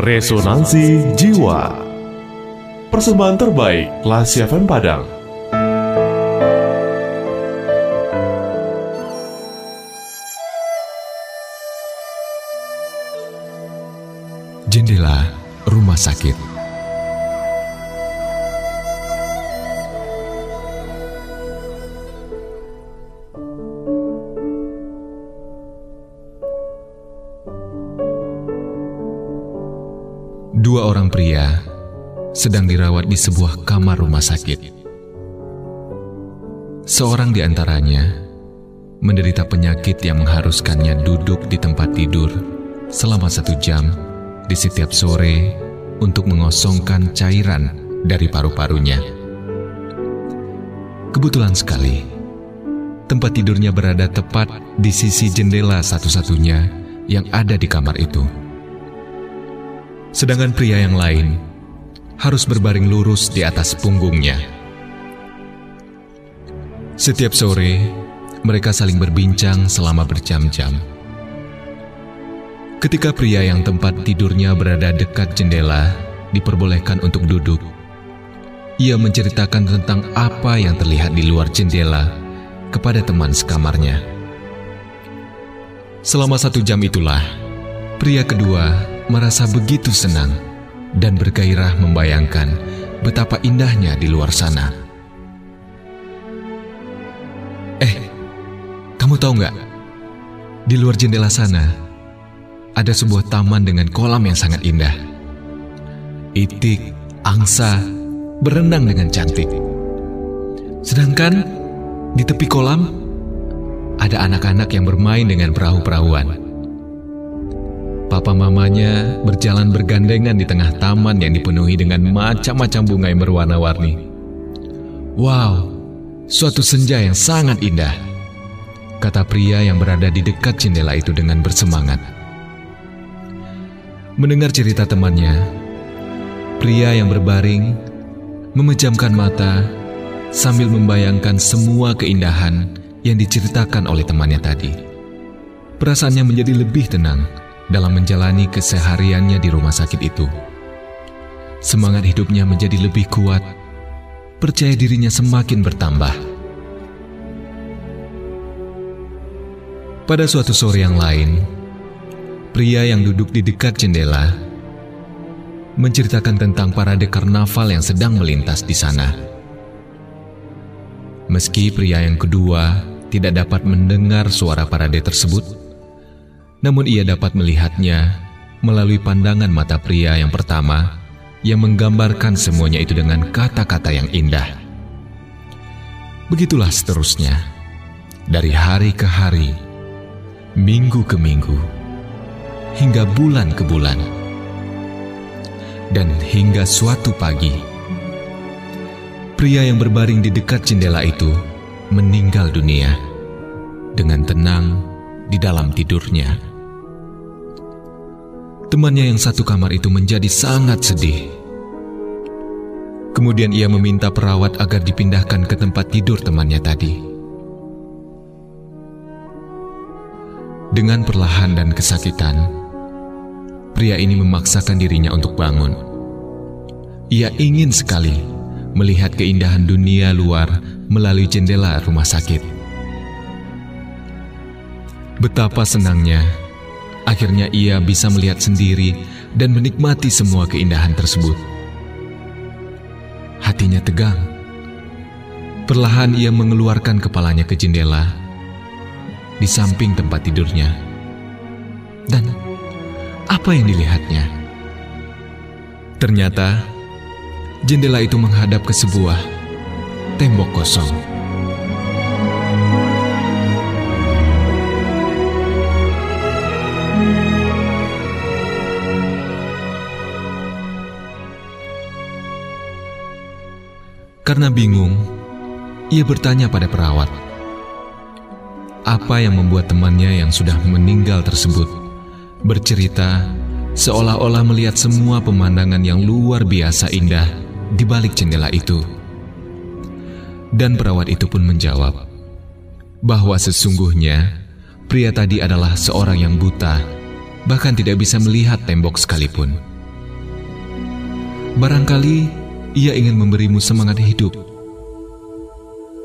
Resonansi Jiwa. Persembahan terbaik Lasi FM Padang. Jendela Rumah Sakit Dua orang pria sedang dirawat di sebuah kamar rumah sakit. Seorang di antaranya menderita penyakit yang mengharuskannya duduk di tempat tidur selama satu jam di setiap sore untuk mengosongkan cairan dari paru-parunya. Kebetulan sekali, tempat tidurnya berada tepat di sisi jendela satu-satunya yang ada di kamar itu. Sedangkan pria yang lain harus berbaring lurus di atas punggungnya. Setiap sore, mereka saling berbincang selama berjam-jam. Ketika pria yang tempat tidurnya berada dekat jendela diperbolehkan untuk duduk, ia menceritakan tentang apa yang terlihat di luar jendela kepada teman sekamarnya. Selama satu jam itulah, pria kedua merasa begitu senang dan bergairah membayangkan betapa indahnya di luar sana. Eh, kamu tahu nggak? Di luar jendela sana, ada sebuah taman dengan kolam yang sangat indah. Itik, angsa, berenang dengan cantik. Sedangkan di tepi kolam, ada anak-anak yang bermain dengan perahu-perahuan. Papa mamanya berjalan bergandengan di tengah taman yang dipenuhi dengan macam-macam bunga yang berwarna-warni. Wow, suatu senja yang sangat indah, kata pria yang berada di dekat jendela itu dengan bersemangat. Mendengar cerita temannya, pria yang berbaring memejamkan mata sambil membayangkan semua keindahan yang diceritakan oleh temannya tadi. Perasaannya menjadi lebih tenang dalam menjalani kesehariannya di rumah sakit itu. Semangat hidupnya menjadi lebih kuat, percaya dirinya semakin bertambah. Pada suatu sore yang lain, pria yang duduk di dekat jendela menceritakan tentang parade karnaval yang sedang melintas di sana. Meski pria yang kedua tidak dapat mendengar suara parade tersebut, namun ia dapat melihatnya melalui pandangan mata pria yang pertama yang menggambarkan semuanya itu dengan kata-kata yang indah. Begitulah seterusnya, dari hari ke hari, minggu ke minggu, hingga bulan ke bulan. Dan hingga suatu pagi, pria yang berbaring di dekat jendela itu meninggal dunia dengan tenang di dalam tidurnya. Temannya yang satu kamar itu menjadi sangat sedih. Kemudian ia meminta perawat agar dipindahkan ke tempat tidur temannya tadi. Dengan perlahan dan kesakitan, pria ini memaksakan dirinya untuk bangun. Ia ingin sekali melihat keindahan dunia luar melalui jendela rumah sakit. Betapa senangnya akhirnya ia bisa melihat sendiri dan menikmati semua keindahan tersebut. Hatinya tegang. Perlahan ia mengeluarkan kepalanya ke jendela di samping tempat tidurnya. Dan apa yang dilihatnya? Ternyata jendela itu menghadap ke sebuah tembok kosong. Karena bingung, ia bertanya pada perawat, apa yang membuat temannya yang sudah meninggal tersebut bercerita seolah-olah melihat semua pemandangan yang luar biasa indah di balik jendela itu. Dan perawat itu pun menjawab bahwa sesungguhnya pria tadi adalah seorang yang buta, bahkan tidak bisa melihat tembok sekalipun. Barangkali ia ingin memberimu semangat hidup.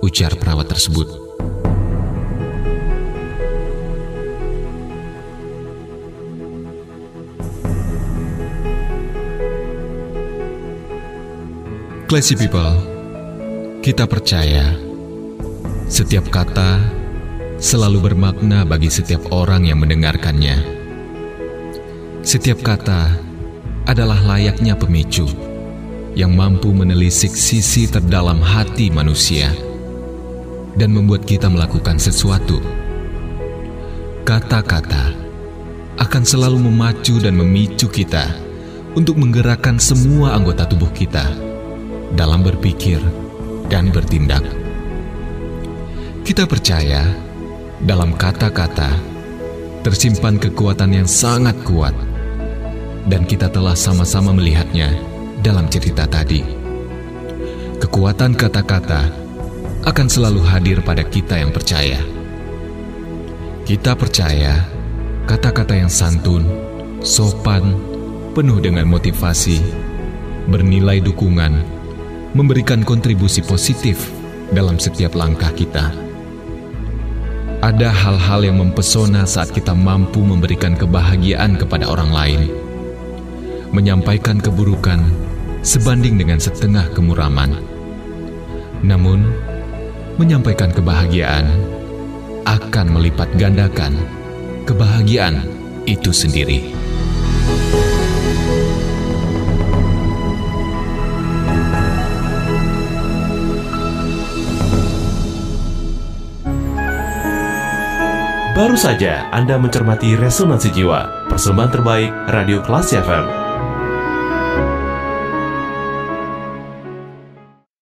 Ujar perawat tersebut. Classy people, kita percaya setiap kata selalu bermakna bagi setiap orang yang mendengarkannya. Setiap kata adalah layaknya pemicu yang mampu menelisik sisi terdalam hati manusia dan membuat kita melakukan sesuatu. Kata-kata akan selalu memacu dan memicu kita untuk menggerakkan semua anggota tubuh kita dalam berpikir dan bertindak. Kita percaya dalam kata-kata tersimpan kekuatan yang sangat kuat, dan kita telah sama-sama melihatnya dalam cerita tadi. Kekuatan kata-kata akan selalu hadir pada kita yang percaya. Kita percaya kata-kata yang santun, sopan, penuh dengan motivasi, bernilai dukungan, memberikan kontribusi positif dalam setiap langkah kita. Ada hal-hal yang mempesona saat kita mampu memberikan kebahagiaan kepada orang lain, menyampaikan keburukan sebanding dengan setengah kemuraman. Namun, menyampaikan kebahagiaan akan melipat gandakan kebahagiaan itu sendiri. Baru saja Anda mencermati Resonansi Jiwa, persembahan terbaik Radio Kelas FM